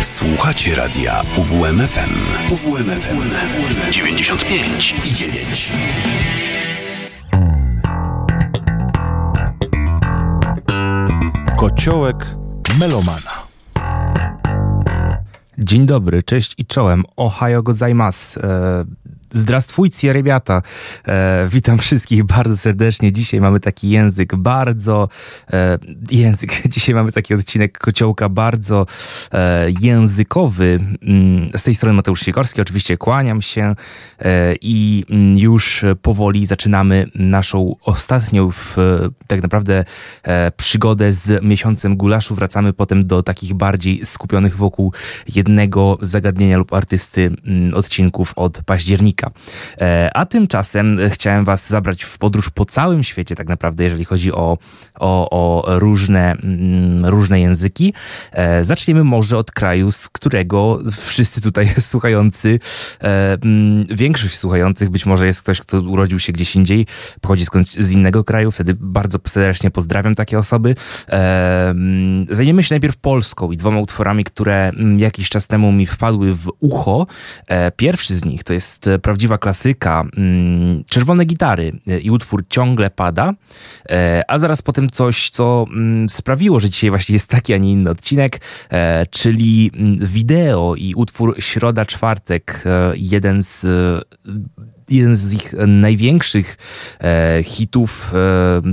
Słuchacie radia UWMFM. UWMFM 95 i 9. Kociołek melomana. Dzień dobry, cześć i czołem. Ohio gozaimasu. Zdrastwujcie, rybata. E, witam wszystkich bardzo serdecznie. Dzisiaj mamy taki język bardzo... E, język. Dzisiaj mamy taki odcinek kociołka bardzo e, językowy. Mm, z tej strony Mateusz Sikorski. Oczywiście kłaniam się e, i mm, już powoli zaczynamy naszą ostatnią w, e, tak naprawdę e, przygodę z miesiącem gulaszu. Wracamy potem do takich bardziej skupionych wokół jednego zagadnienia lub artysty mm, odcinków od października. E, a tymczasem chciałem Was zabrać w podróż po całym świecie, tak naprawdę, jeżeli chodzi o, o, o różne, mm, różne języki. E, zaczniemy może od kraju, z którego wszyscy tutaj słuchający, e, mm, większość słuchających być może jest ktoś, kto urodził się gdzieś indziej, pochodzi skądś z innego kraju, wtedy bardzo serdecznie pozdrawiam takie osoby. Mm, zajmiemy się najpierw Polską i dwoma utworami, które jakiś czas temu mi wpadły w ucho. Pierwszy z nich to jest prawdziwa klasyka, mm, czerwone gitary e, i utwór ciągle pada, e, a zaraz potem coś, co mm, sprawiło, że dzisiaj właśnie jest taki, a nie inny odcinek, e, czyli mm, wideo i utwór Środa Czwartek, jeden z jeden z ich największych hitów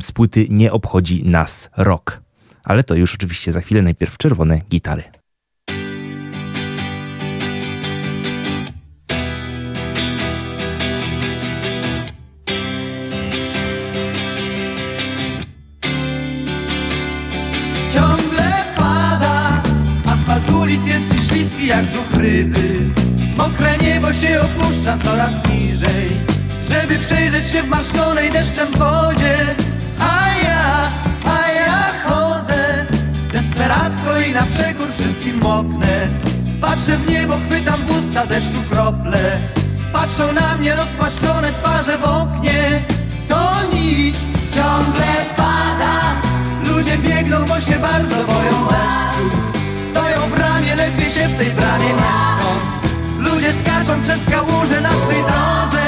z płyty Nie obchodzi nas rok. Ale to już oczywiście za chwilę, najpierw czerwone gitary. Ulic jest dziś śliski jak brzuch ryby. Mokre niebo się opuszcza coraz niżej. Żeby przejrzeć się w marszczonej deszczem wodzie. A ja, a ja chodzę Desperacko i na przekór wszystkim moknę. Patrzę w niebo, chwytam w usta deszczu krople. Patrzą na mnie rozpłaszczone twarze w oknie. To nic, ciągle pada. Ludzie biegną, bo się bardzo boją deszczu ledwie się w tej bramie mieszcząc Ludzie skaczą przez kałuże na swej drodze.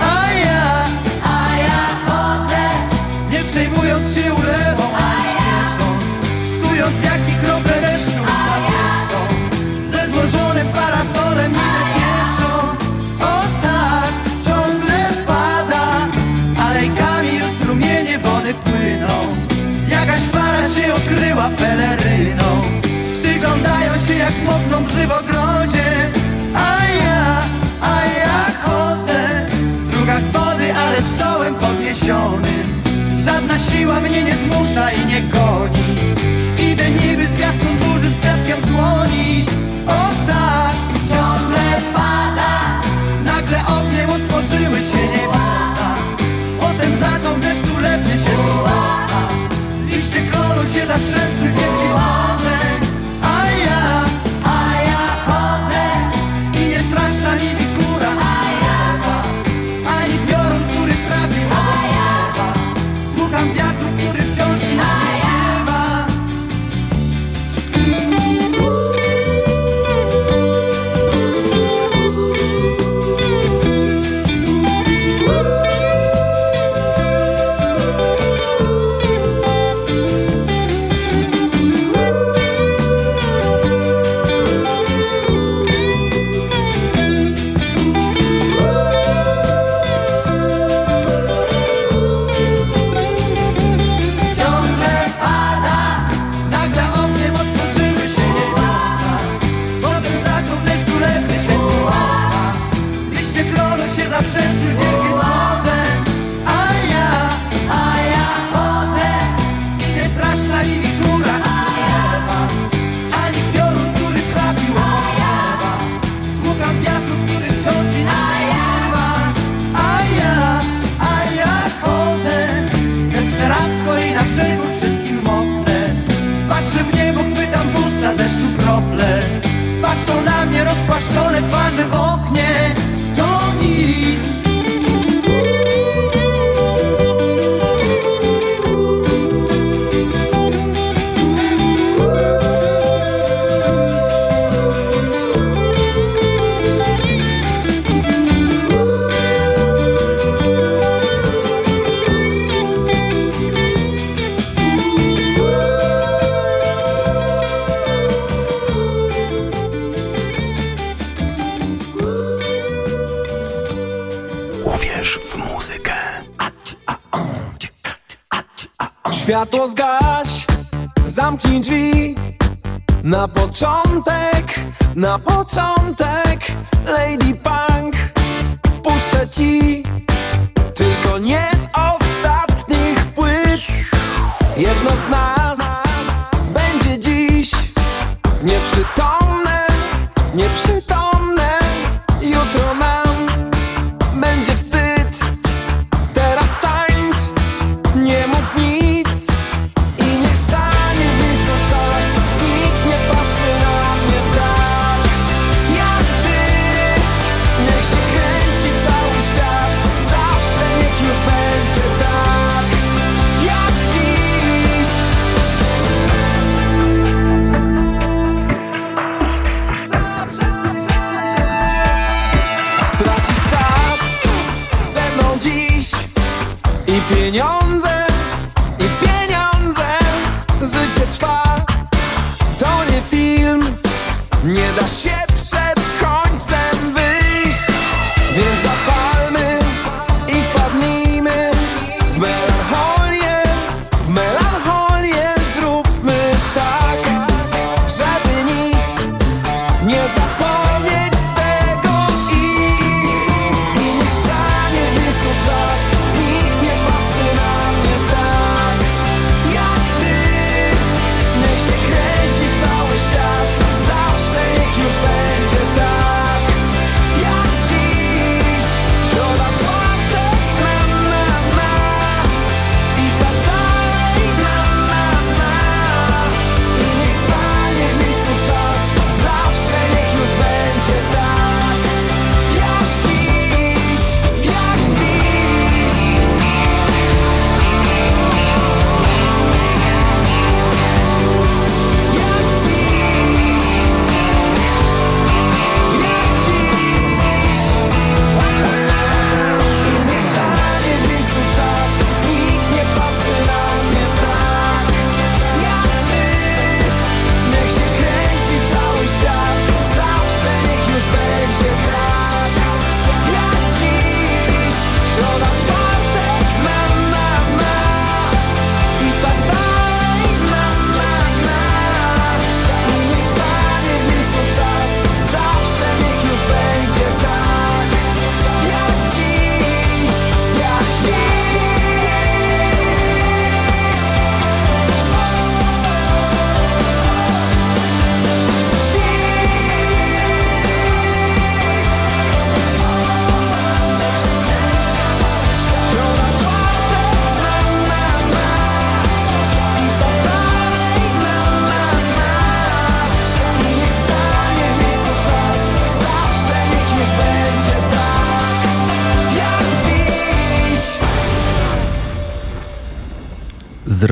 A ja, a ja chodzę. Nie przejmując się ulewą ani śpiesząc. Czując jak mokną psy w ogrodzie. A ja, a ja chodzę. W strugach wody, ale z czołem podniesionym. Żadna siła mnie nie zmusza i nie goni. Idę niby z gwiazdą burzy z kwiatkiem w dłoni. O tak, ciągle pada. Nagle ogniem otworzyły się niebiosa Potem zaczął deszcz ulewnie się z Liście klonu się zatrzęsły wielkie wodze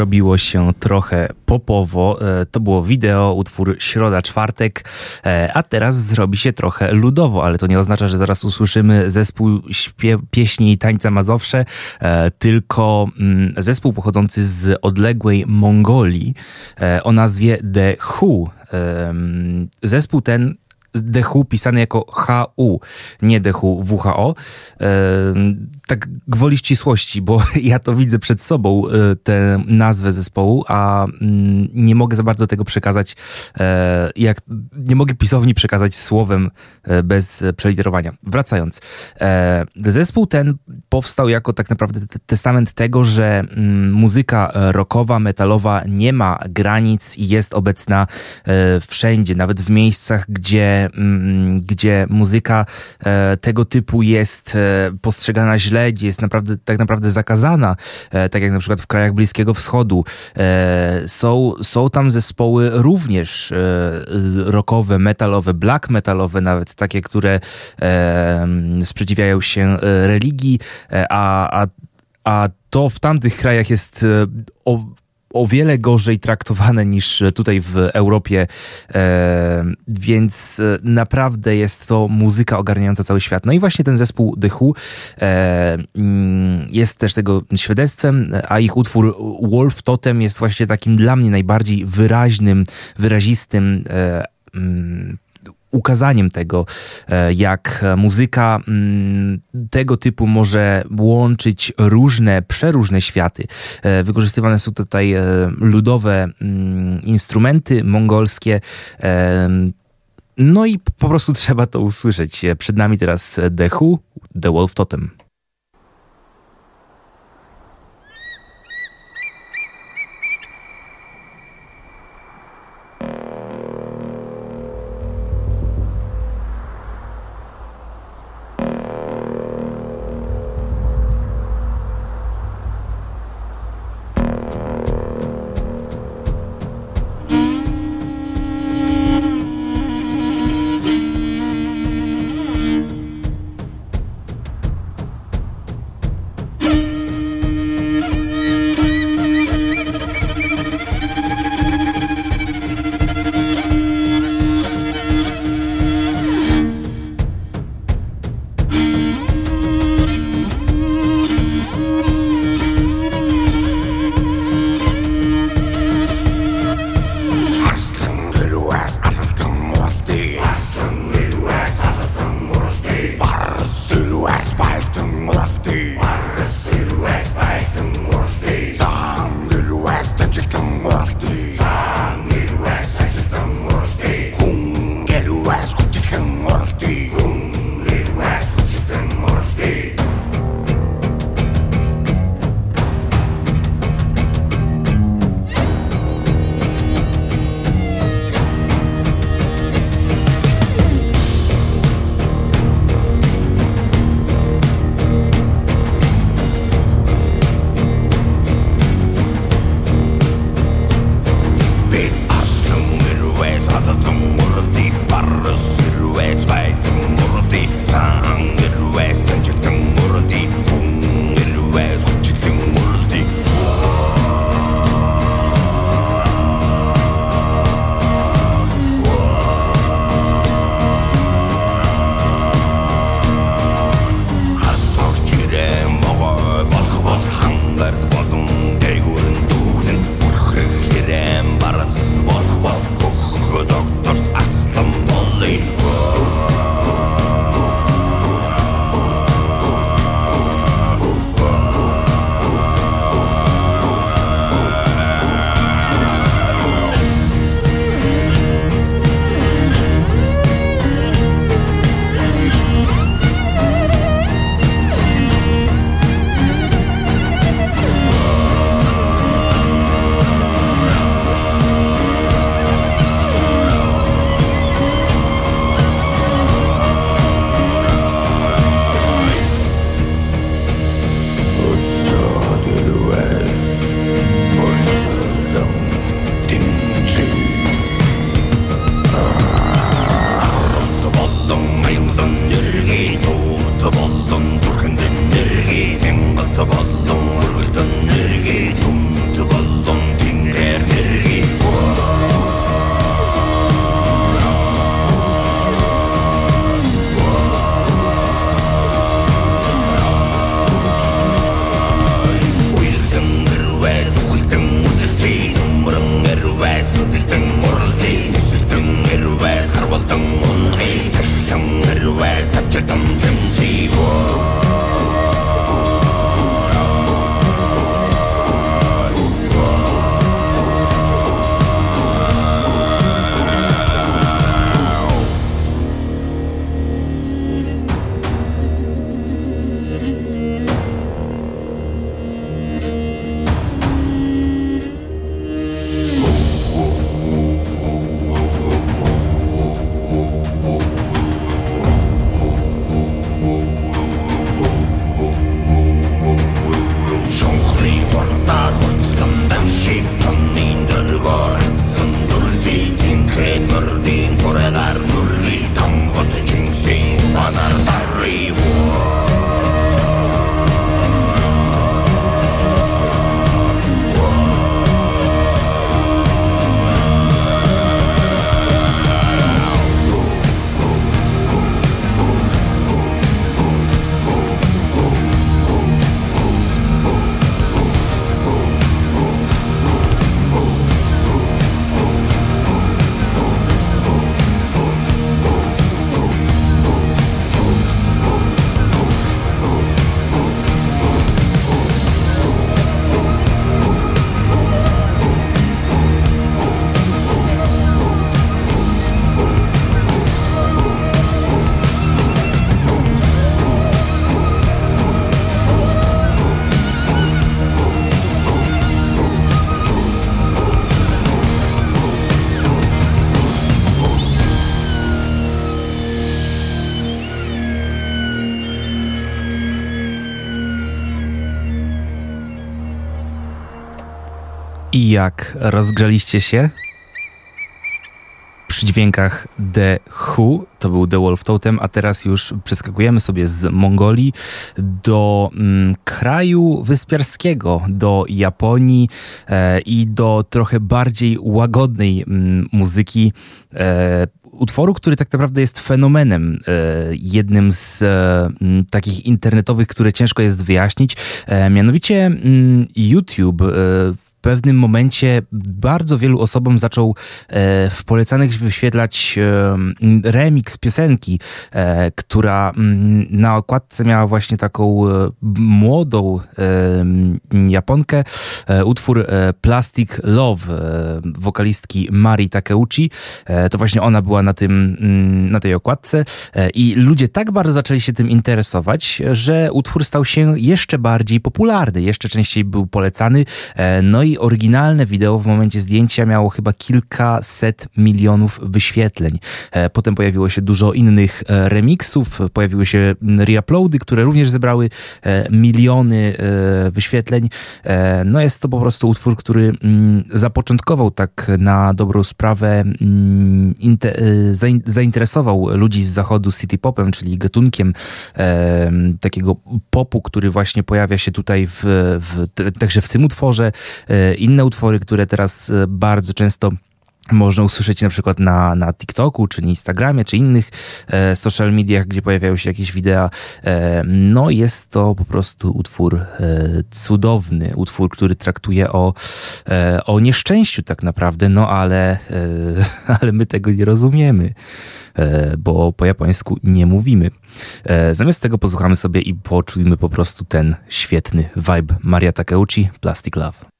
zrobiło się trochę popowo. E, To było wideo, utwór Środa, Czwartek, e, a teraz zrobi się trochę ludowo, ale to nie oznacza, że zaraz usłyszymy zespół pieśni i tańca Mazowsze, e, tylko mm, zespół pochodzący z odległej Mongolii o nazwie The Who. Em, Zespół ten DHU pisane jako HU, nie DHU WHO. E, tak gwoli ścisłości, bo ja to widzę przed sobą, e, tę nazwę zespołu, a mm, nie mogę za bardzo tego przekazać, e, jak nie mogę pisowni przekazać słowem e, bez przeliterowania. Wracając. E, zespół ten powstał jako tak naprawdę te- testament tego, że mm, muzyka rockowa, metalowa nie ma granic i jest obecna e, wszędzie, nawet w miejscach, gdzie, mm, gdzie muzyka e, tego typu jest e, postrzegana źle, jest naprawdę, tak naprawdę zakazana, e, tak jak na przykład w krajach Bliskiego Wschodu. Są, są tam zespoły również rockowe, metalowe, black metalowe nawet, takie, które e, sprzeciwiają się religii, a, a, a to w tamtych krajach jest o, o wiele gorzej traktowane niż tutaj w Europie, e, więc e, naprawdę jest to muzyka ogarniająca cały świat. No i właśnie ten zespół Who e, mm, jest też tego świadectwem, a ich utwór Wolf Totem jest właśnie takim dla mnie najbardziej wyraźnym, wyrazistym mm, ukazaniem tego, e, jak muzyka mm, tego typu może łączyć różne, przeróżne światy. E, wykorzystywane są tutaj e, ludowe mm, instrumenty mongolskie. No i po prostu trzeba to usłyszeć. Przed nami teraz The Who, The Wolf Totem. Jak rozgrzaliście się? Przy dźwiękach The Who, to był The Wolf Totem, a teraz już przeskakujemy sobie z Mongolii do mm, kraju wyspiarskiego, do Japonii e, i do trochę bardziej łagodnej mm, muzyki. E, utworu, który tak naprawdę jest fenomenem, e, jednym z e, m, takich internetowych, które ciężko jest wyjaśnić. E, mianowicie m, YouTube pewnym momencie bardzo wielu osobom zaczął e, w polecanych wyświetlać e, remix piosenki, e, która m, na okładce miała właśnie taką młodą Japonkę, utwór Plastic Love wokalistki Mari Takeuchi. To właśnie ona była na, tym, mm, na tej okładce i ludzie tak bardzo zaczęli się tym interesować, że utwór stał się jeszcze bardziej popularny, jeszcze częściej był polecany. No i oryginalne wideo w momencie zdjęcia miało chyba kilkaset milionów wyświetleń. E, Potem pojawiło się dużo innych e, remixów, pojawiły się reuploady, które również zebrały e, miliony wyświetleń. No jest to po prostu utwór, który mm, zapoczątkował tak na dobrą sprawę, mm, inte, zain- zainteresował ludzi z zachodu city popem, czyli gatunkiem takiego popu, który właśnie pojawia się tutaj w, w, także w tym utworze. E, Inne utwory, które teraz e, bardzo często można usłyszeć na przykład na, na TikToku, czy na Instagramie, czy innych e, social mediach, gdzie pojawiają się jakieś wideo. E, no jest to po prostu utwór e, cudowny, utwór, który traktuje o, e, o nieszczęściu tak naprawdę, no ale, ale my tego nie rozumiemy, bo po japońsku nie mówimy. Zamiast tego posłuchamy sobie i poczujmy po prostu ten świetny vibe Maria Takeuchi, Plastic Love.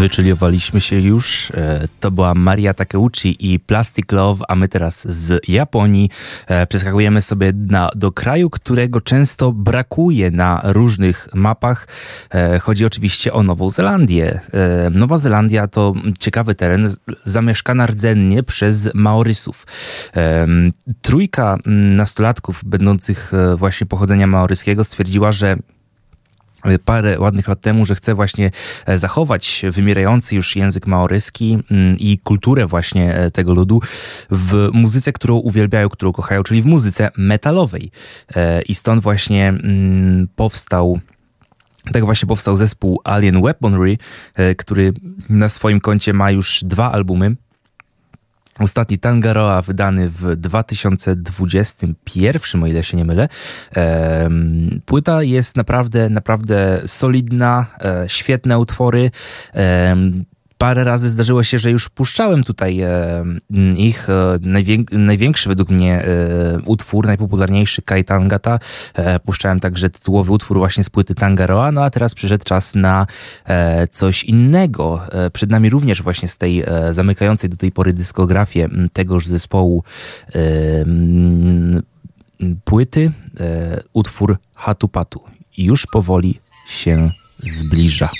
Wyczuliowaliśmy się już. E, To była Maria Takeuchi i Plastic Love, a my teraz z Japonii e, przeskakujemy sobie na, do kraju, którego często brakuje na różnych mapach. E, Chodzi oczywiście o Nową Zelandię. Nowa Zelandia to ciekawy teren, zamieszkana rdzennie przez Maorysów. Trójka nastolatków będących właśnie pochodzenia maoryskiego stwierdziła, że parę ładnych lat temu, że chce właśnie e, zachować wymierający już język maoryski mm, i kulturę właśnie e, tego ludu w muzyce, którą uwielbiają, którą kochają, czyli w muzyce metalowej. E, I stąd właśnie mm, powstał tak właśnie powstał zespół Alien Weaponry, e, który na swoim koncie ma już dwa albumy. Ostatni Tangaroa wydany w 2021, o ile się nie mylę. Płyta jest naprawdę, naprawdę solidna, e, świetne utwory. Parę razy zdarzyło się, że już puszczałem tutaj e, ich e, najwięk- największy według mnie e, utwór, najpopularniejszy Kai Tangata. Puszczałem także tytułowy utwór właśnie z płyty Tangaroa, no a teraz przyszedł czas na coś innego. Przed nami również właśnie z tej zamykającej do tej pory dyskografię tegoż zespołu płyty utwór Hatu Patu. Już powoli się zbliża.「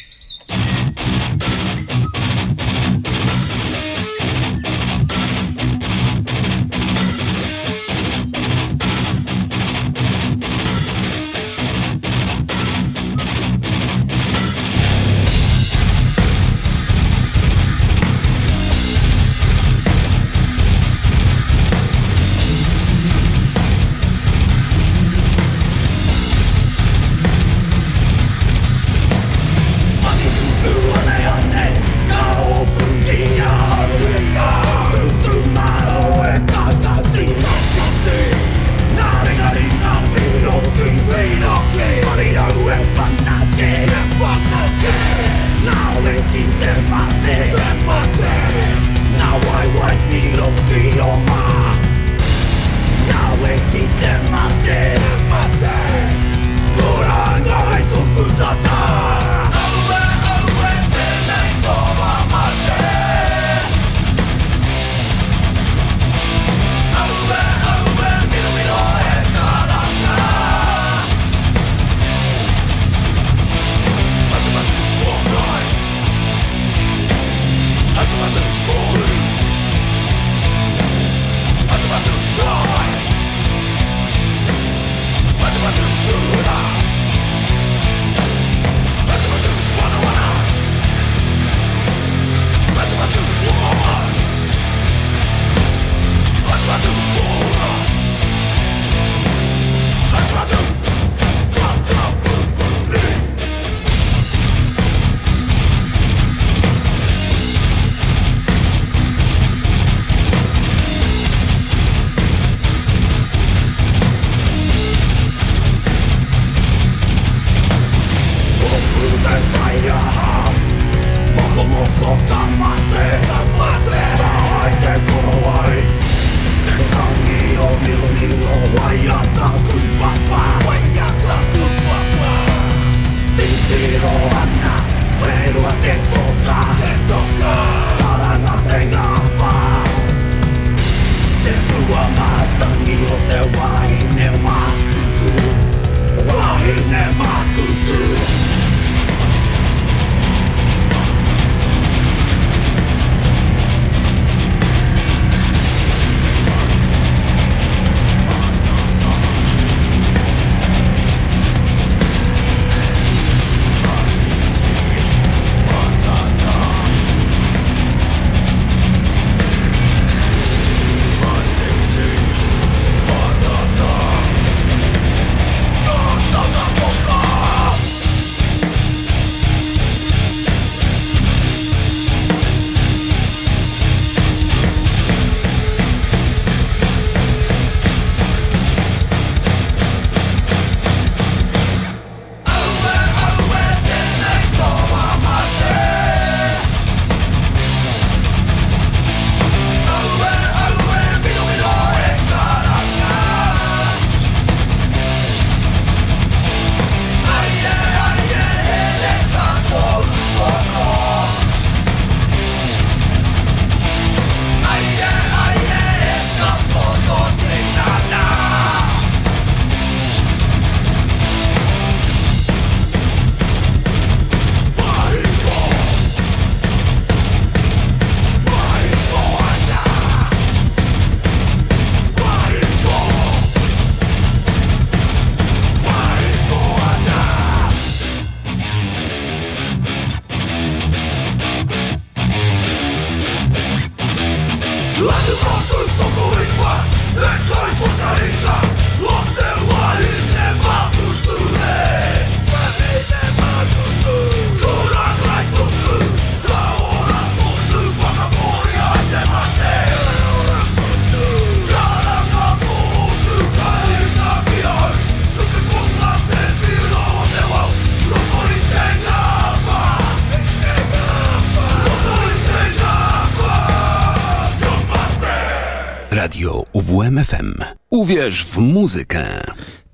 Uwierz w muzykę.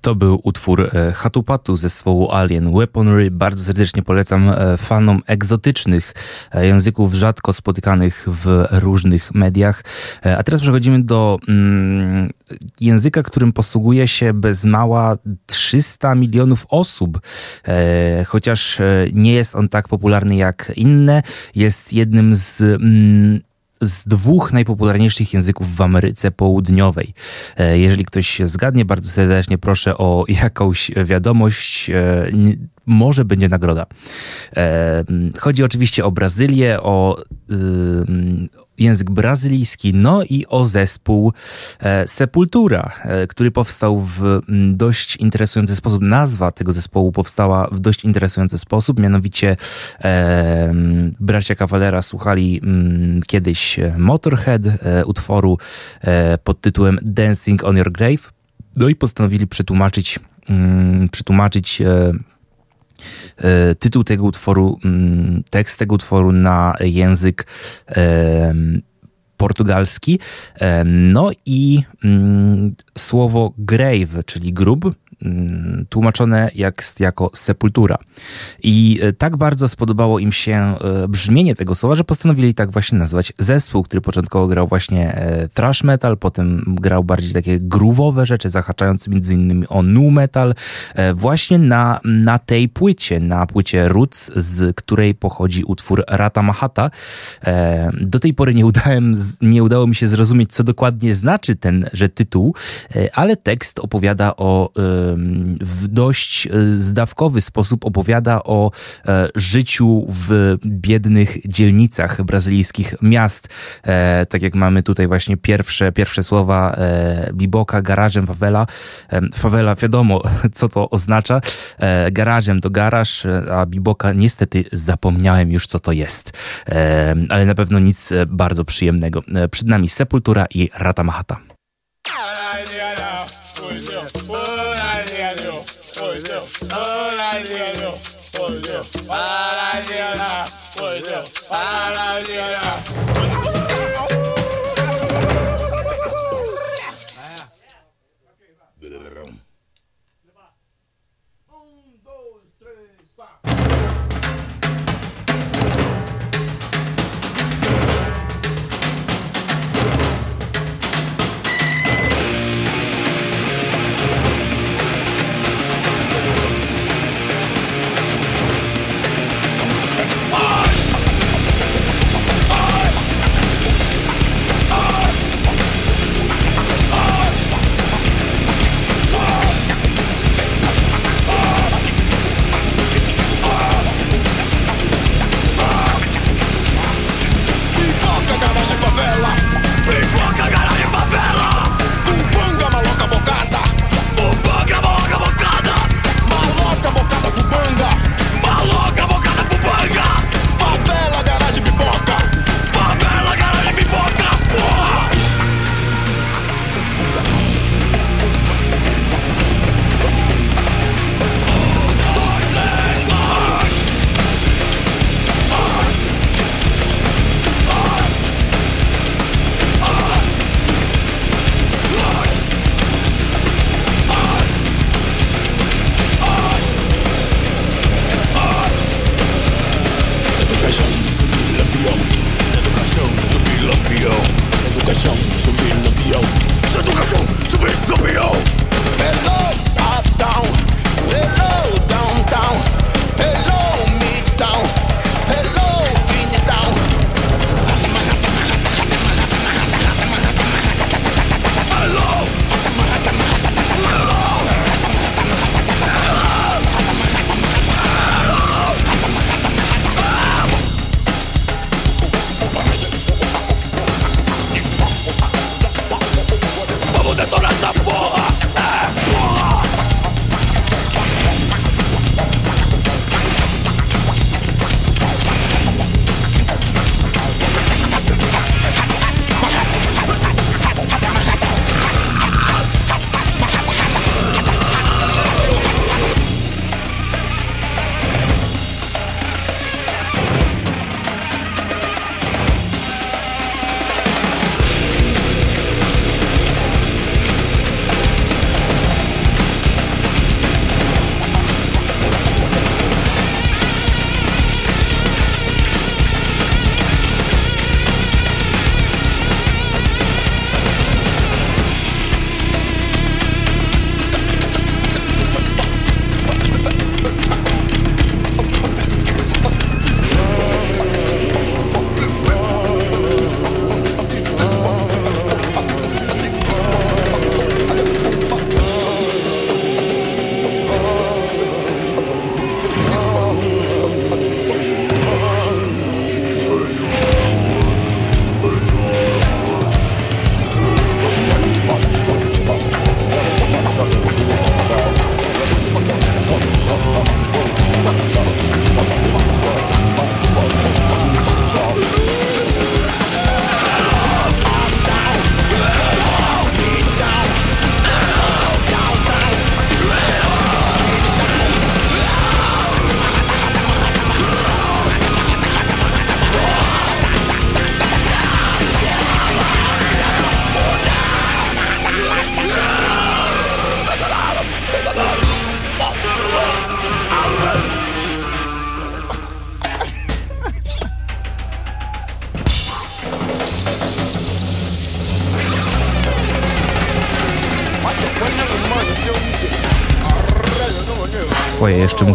To był utwór e, Hatupatu zespołu Alien Weaponry. Bardzo serdecznie polecam e, fanom egzotycznych e, języków, rzadko spotykanych w różnych mediach. A teraz przechodzimy do mm, języka, którym posługuje się bez mała 300 milionów osób. E, chociaż nie jest on tak popularny jak inne, jest jednym z mm, z dwóch najpopularniejszych języków w Ameryce Południowej. E, Jeżeli ktoś zgadnie, bardzo serdecznie proszę o jakąś wiadomość. e, Może będzie nagroda. E, Chodzi oczywiście o Brazylię, o ym, język brazylijski, no i o zespół e, Sepultura, e, który powstał w dość interesujący sposób. Nazwa tego zespołu powstała w dość interesujący sposób, mianowicie e, m, bracia Cavalera słuchali mm, kiedyś e, Motorhead, e, utworu e, pod tytułem Dancing on Your Grave, no i postanowili przetłumaczyć, mm, przetłumaczyć e, tytuł tego utworu, mm, tekst tego utworu na język portugalski. No i mm, słowo grave, czyli grób, mm, tłumaczone jak, jako sepultura. I e, tak bardzo spodobało im się e, brzmienie tego słowa, że postanowili tak właśnie nazwać zespół, który początkowo grał właśnie e, thrash metal, potem grał bardziej takie groove'owe rzeczy, zahaczające między innymi o nu metal, właśnie na, na tej płycie, na płycie Roots, z której pochodzi utwór Rata Mahata. Do tej pory nie, udałem, nie udało mi się zrozumieć, co dokładnie znaczy tenże tytuł, e, ale tekst opowiada o w dość e, zdawkowy sposób opowiada o e, życiu w biednych dzielnicach brazylijskich miast. Tak jak mamy tutaj właśnie pierwsze, pierwsze słowa biboka, garażem, favela. E, favela, wiadomo, co to oznacza. Garażem to garaż, a biboka niestety zapomniałem już, co to jest. Ale na pewno nic bardzo przyjemnego. E, przed nami Sepultura i Rata Mahata.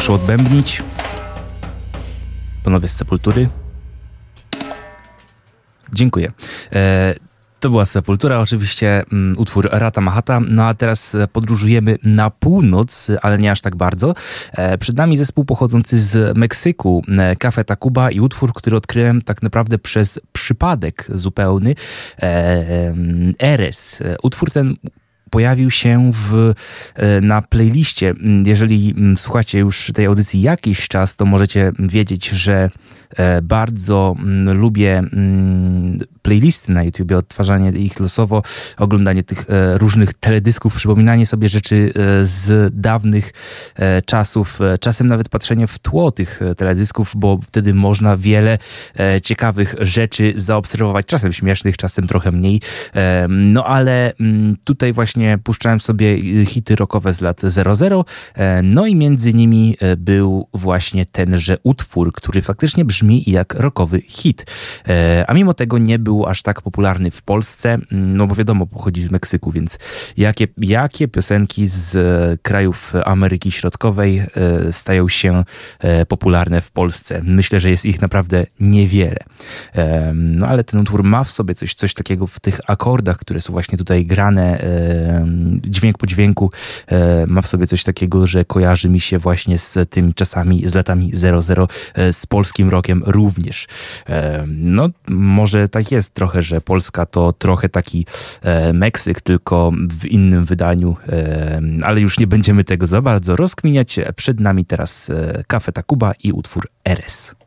Muszę odbębnić. Panowie z Sepultury. Dziękuję. E, to była Sepultura, oczywiście mm, utwór Rata Mahata. No a teraz e, podróżujemy na północ, ale nie aż tak bardzo. E, przed nami zespół pochodzący z Meksyku, e, Cafe Tacuba i utwór, który odkryłem tak naprawdę przez przypadek zupełny. E, em, Eres. E, Utwór ten pojawił się w, e, na playliście. Mm, Jeżeli mm, słuchacie już tej audycji jakiś czas, to możecie wiedzieć, że e, bardzo mm, lubię playlisty na YouTubie, odtwarzanie ich losowo, oglądanie tych e, różnych teledysków, przypominanie sobie rzeczy z dawnych czasów, czasem nawet patrzenie w tło tych teledysków, bo wtedy można wiele ciekawych rzeczy zaobserwować, czasem śmiesznych, czasem trochę mniej. No ale tutaj właśnie puszczałem sobie y, hity rockowe z lat 00, e, no i między nimi e, był właśnie tenże utwór, który faktycznie brzmi jak rockowy hit. E, A mimo tego nie był aż tak popularny w Polsce, mm, no bo wiadomo, pochodzi z Meksyku, więc jakie, jakie piosenki z krajów Ameryki Środkowej stają się popularne w Polsce? Myślę, że jest ich naprawdę niewiele. No ale ten utwór ma w sobie coś, coś takiego w tych akordach, które są właśnie tutaj grane, dźwięk po dźwięku, ma w sobie coś takiego, że kojarzy mi się właśnie z tymi czasami, z latami 00, e, z polskim rokiem również. No, może tak jest trochę, że Polska to trochę taki e, Meksyk, tylko w innym wydaniu, ale już nie będziemy tego za bardzo rozkminiać. Przed nami teraz e, Cafe Tacuba i utwór Eres.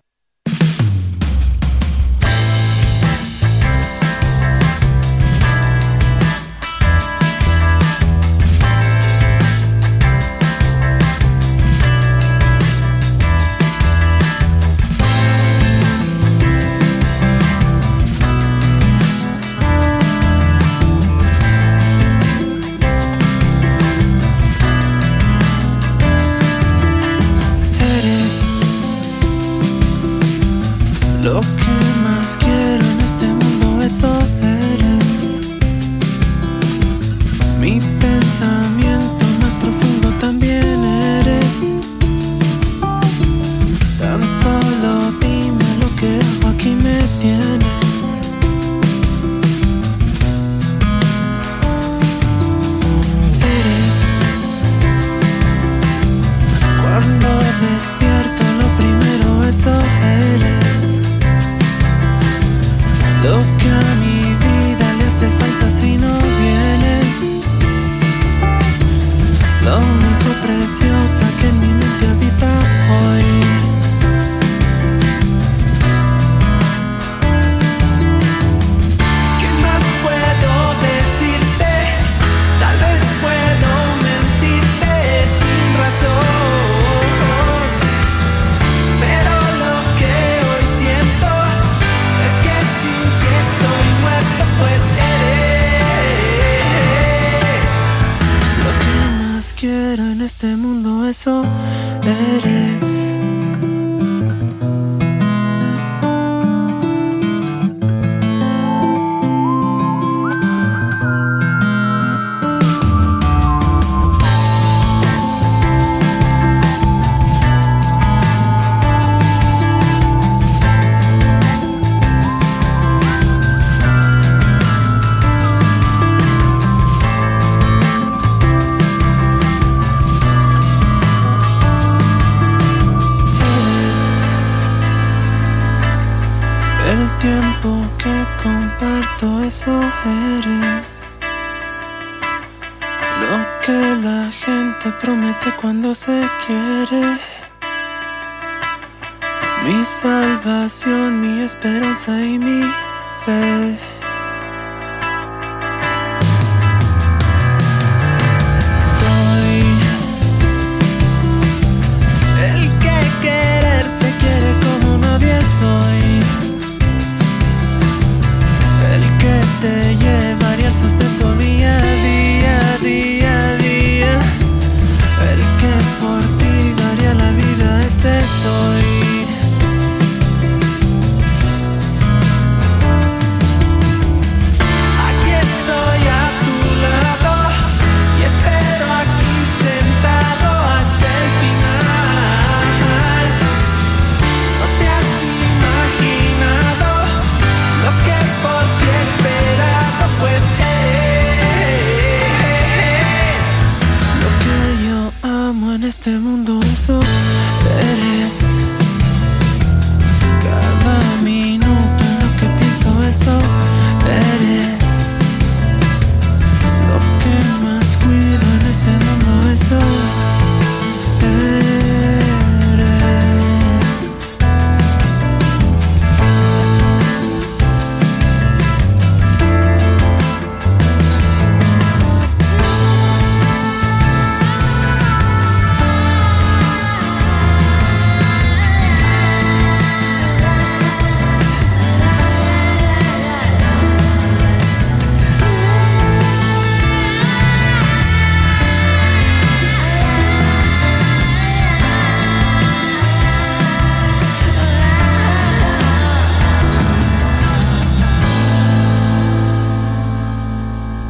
Eres. Lo que la gente promete cuando se quiere. Mi salvación, mi esperanza y mi fe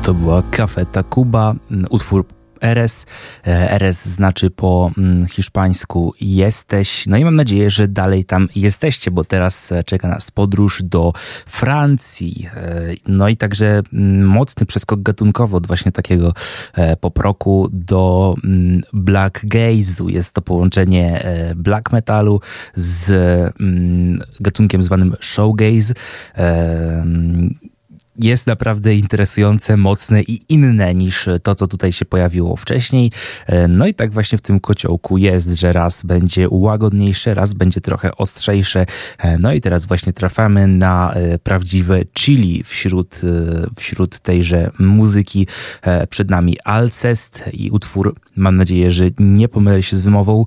To była Cafe Tacuba, mm, utwór Eres. E, Eres znaczy po hiszpańsku jesteś. No i mam nadzieję, że dalej tam jesteście, bo teraz e, czeka nas podróż do Francji. E, No i także mocny przeskok gatunkowo od właśnie takiego poproku do black gaze'u. Jest to połączenie black metalu z gatunkiem zwanym showgaze. Jest naprawdę interesujące, mocne i inne niż to, co tutaj się pojawiło wcześniej. E, No i tak właśnie w tym kociołku jest, że raz będzie łagodniejsze, raz będzie trochę ostrzejsze. E, No i teraz właśnie trafiamy na e, prawdziwe chili wśród, wśród tejże muzyki. Przed nami Alcest i utwór, mam nadzieję, że nie pomylę się z wymową,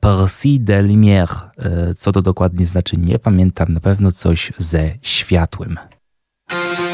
Percy de Lumière. Co to dokładnie znaczy, nie pamiętam, na pewno coś ze światłem. Percy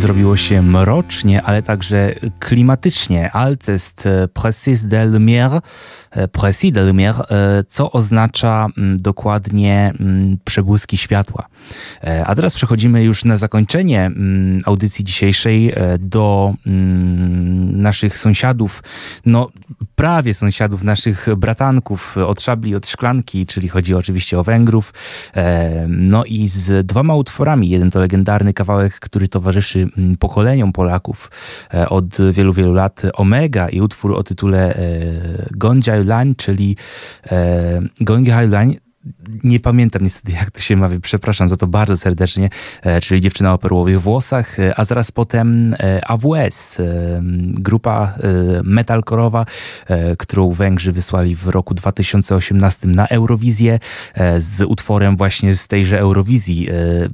zrobiło się mrocznie, ale także klimatycznie. Alcest e, Précis de lumière, e, Précis de lumière, e, co oznacza mm, dokładnie mm, przebłyski światła. E, A teraz przechodzimy już na zakończenie mm, audycji dzisiejszej e, do naszych sąsiadów, no prawie sąsiadów, naszych bratanków od szabli, od szklanki, czyli chodzi oczywiście o Węgrów. No i z dwoma utworami. Jeden to legendarny kawałek, który towarzyszy pokoleniom Polaków od wielu, wielu lat. Omega i utwór o tytule e, Lań, czyli e, Gonjai Lań nie pamiętam niestety, jak to się mawia, przepraszam za to bardzo serdecznie, e, czyli Dziewczyna o perłowych włosach, e, a zaraz potem e, AWS, grupa metalkorowa, którą Węgrzy wysłali w roku 2018 na Eurowizję z utworem właśnie z tejże Eurowizji,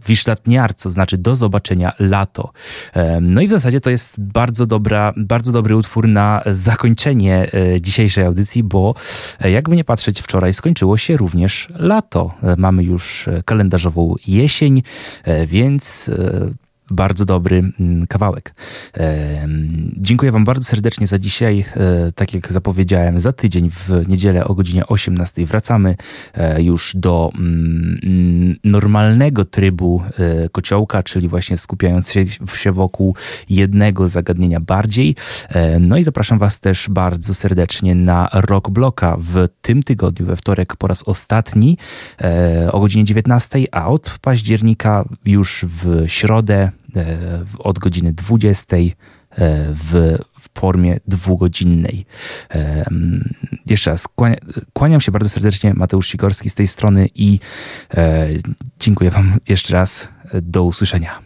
Wiszlatniar, co znaczy do zobaczenia lato. No i w zasadzie to jest bardzo, dobra, bardzo dobry utwór na zakończenie dzisiejszej audycji, bo jakby nie patrzeć, wczoraj skończyło się również lato. E, Mamy już e, kalendarzową jesień, e, więc bardzo dobry mm, kawałek. Dziękuję Wam bardzo serdecznie za dzisiaj. E, Tak jak zapowiedziałem, za tydzień w niedzielę o godzinie 18 wracamy e, już do mm, normalnego trybu e, kociołka, czyli właśnie skupiając się, wokół jednego zagadnienia bardziej. No i zapraszam Was też bardzo serdecznie na Rock Bloka w tym tygodniu, we wtorek po raz ostatni o godzinie 19, a od października już w środę od godziny 20 e, w, formie dwugodzinnej. E, Jeszcze raz kłania, kłaniam się bardzo serdecznie, Mateusz Sikorski z tej strony i e, dziękuję Wam jeszcze raz. Do usłyszenia.